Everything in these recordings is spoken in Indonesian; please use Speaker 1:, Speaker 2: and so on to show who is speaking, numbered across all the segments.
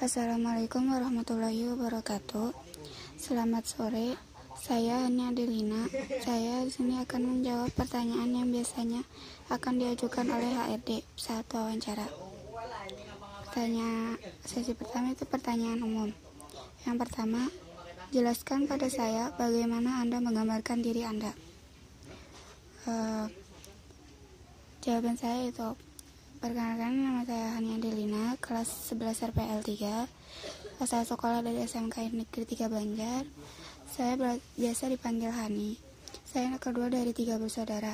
Speaker 1: Assalamualaikum warahmatullahi wabarakatuh. Selamat sore. Saya Hania Delina. Saya di sini akan menjawab pertanyaan yang biasanya akan diajukan oleh HRD saat wawancara. Pertanyaan sesi pertama itu pertanyaan umum. Yang pertama, jelaskan pada saya bagaimana Anda menggambarkan diri Anda. Uh, jawaban saya itu Perkenalkan, nama saya Hania Delina, kelas 11 RPL 3, asal sekolah dari SMK Negeri 3 Banjar. Saya biasa dipanggil Hani. Saya anak kedua dari tiga bersaudara.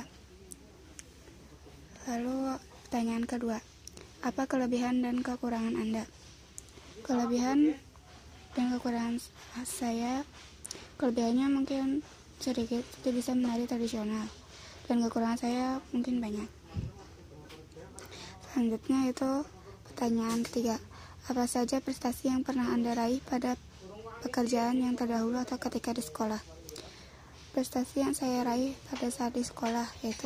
Speaker 1: Lalu, pertanyaan kedua, apa kelebihan dan kekurangan Anda? Kelebihan dan kekurangan saya, kelebihannya mungkin sedikit, tidak bisa menari tradisional, dan kekurangan saya mungkin banyak. Selanjutnya itu pertanyaan ketiga. Apa saja prestasi yang pernah Anda raih pada pekerjaan yang terdahulu atau ketika di sekolah? Prestasi yang saya raih pada saat di sekolah yaitu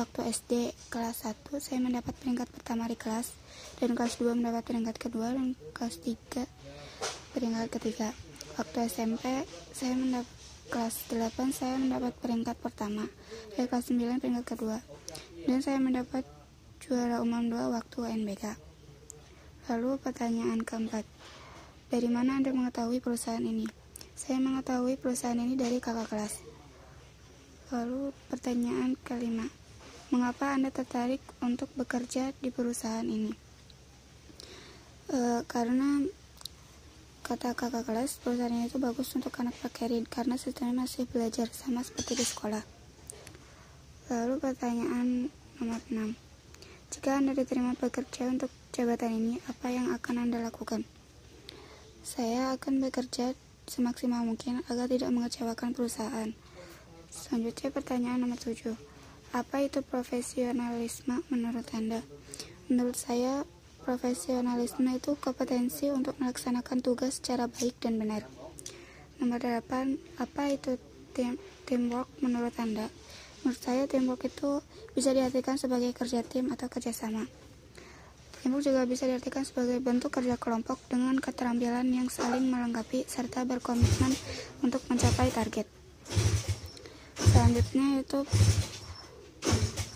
Speaker 1: waktu SD kelas 1 saya mendapat peringkat pertama di kelas dan kelas 2 mendapat peringkat kedua dan kelas 3 peringkat ketiga. Waktu SMP saya mendapat kelas 8 saya mendapat peringkat pertama dan kelas 9 peringkat kedua dan saya mendapat juara umum 2 waktu UNBK. Lalu pertanyaan keempat, dari mana Anda mengetahui perusahaan ini? Saya mengetahui perusahaan ini dari kakak kelas. Lalu pertanyaan kelima, mengapa Anda tertarik untuk bekerja di perusahaan ini? E, karena kata kakak kelas, perusahaan itu bagus untuk anak pakerin karena sistemnya masih belajar sama seperti di sekolah. Lalu pertanyaan nomor 6. Jika Anda diterima bekerja untuk jabatan ini, apa yang akan Anda lakukan? Saya akan bekerja semaksimal mungkin agar tidak mengecewakan perusahaan. Selanjutnya pertanyaan nomor 7. Apa itu profesionalisme menurut Anda? Menurut saya, profesionalisme itu kompetensi untuk melaksanakan tugas secara baik dan benar. Nomor 8. Apa itu team, teamwork menurut Anda? Menurut saya teamwork itu bisa diartikan sebagai kerja tim atau kerjasama. Teamwork juga bisa diartikan sebagai bentuk kerja kelompok dengan keterampilan yang saling melengkapi serta berkomitmen untuk mencapai target. Selanjutnya itu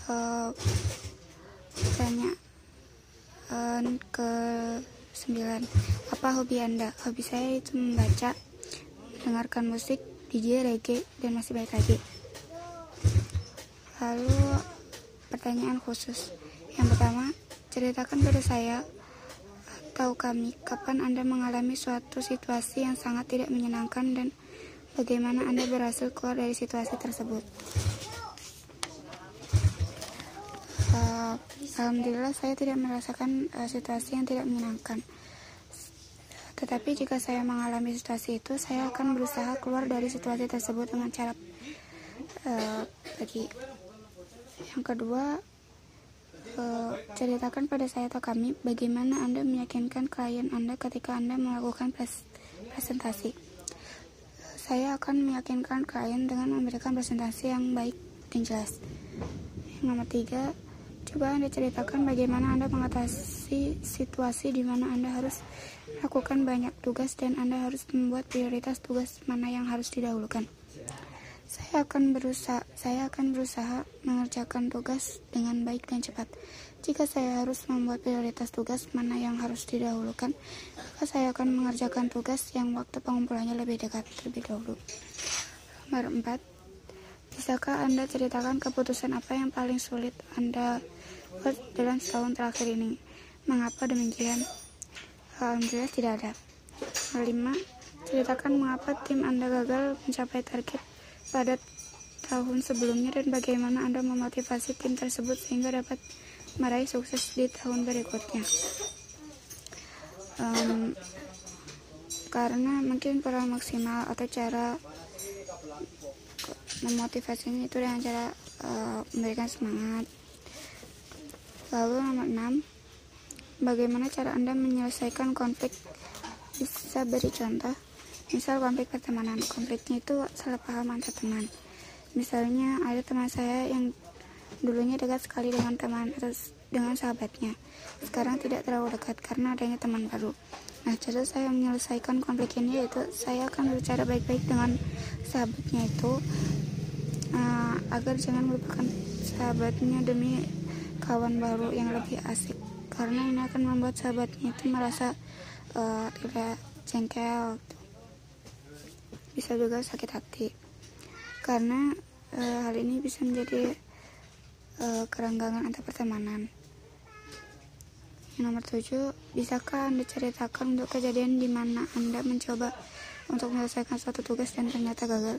Speaker 1: uh, tanya uh, ke sembilan apa hobi anda hobi saya itu membaca mendengarkan musik DJ reggae dan masih baik lagi Lalu pertanyaan khusus. Yang pertama, ceritakan pada saya atau kami kapan Anda mengalami suatu situasi yang sangat tidak menyenangkan dan bagaimana Anda berhasil keluar dari situasi tersebut. Uh, Alhamdulillah saya tidak merasakan uh, situasi yang tidak menyenangkan. Tetapi jika saya mengalami situasi itu, saya akan berusaha keluar dari situasi tersebut dengan cara uh, bagi yang kedua, uh, ceritakan pada saya atau kami bagaimana Anda meyakinkan klien Anda ketika Anda melakukan pres presentasi. Saya akan meyakinkan klien dengan memberikan presentasi yang baik dan jelas. Yang nomor tiga, coba Anda ceritakan bagaimana Anda mengatasi situasi di mana Anda harus melakukan banyak tugas dan Anda harus membuat prioritas tugas mana yang harus didahulukan. Saya akan berusaha, saya akan berusaha mengerjakan tugas dengan baik dan cepat. Jika saya harus membuat prioritas tugas mana yang harus didahulukan, maka saya akan mengerjakan tugas yang waktu pengumpulannya lebih dekat terlebih dahulu. Nomor 4. Bisakah Anda ceritakan keputusan apa yang paling sulit Anda buat dalam setahun terakhir ini? Mengapa demikian? Alhamdulillah tidak ada. Nomor 5. Ceritakan mengapa tim Anda gagal mencapai target pada tahun sebelumnya dan bagaimana Anda memotivasi tim tersebut sehingga dapat meraih sukses di tahun berikutnya. Um, karena mungkin kurang maksimal atau cara memotivasinya itu dengan cara uh, memberikan semangat. Lalu nomor 6, bagaimana cara Anda menyelesaikan konflik? Bisa beri contoh? Misal konflik pertemanan konfliknya itu salah paham antar teman misalnya ada teman saya yang dulunya dekat sekali dengan teman atau dengan sahabatnya. Sekarang tidak terlalu dekat karena adanya teman baru. Nah, cara saya menyelesaikan konflik ini yaitu saya akan berbicara baik-baik dengan sahabatnya itu uh, agar jangan melupakan sahabatnya demi kawan baru yang lebih asik karena ini akan membuat sahabatnya itu merasa uh, tidak jengkel. Bisa juga sakit hati karena uh, hal ini bisa menjadi uh, kerenggangan antar pertemanan yang nomor tujuh, bisakah Anda ceritakan untuk kejadian di mana Anda mencoba untuk menyelesaikan suatu tugas dan ternyata gagal?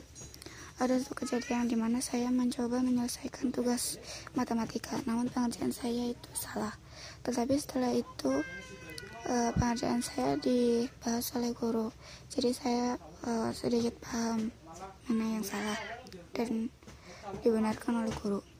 Speaker 1: Ada satu kejadian di mana saya mencoba menyelesaikan tugas matematika, namun pengerjaan saya itu salah. Tetapi setelah itu uh, pengerjaan saya dibahas oleh guru, jadi saya uh, sedikit paham mana yang salah dan dibenarkan oleh guru.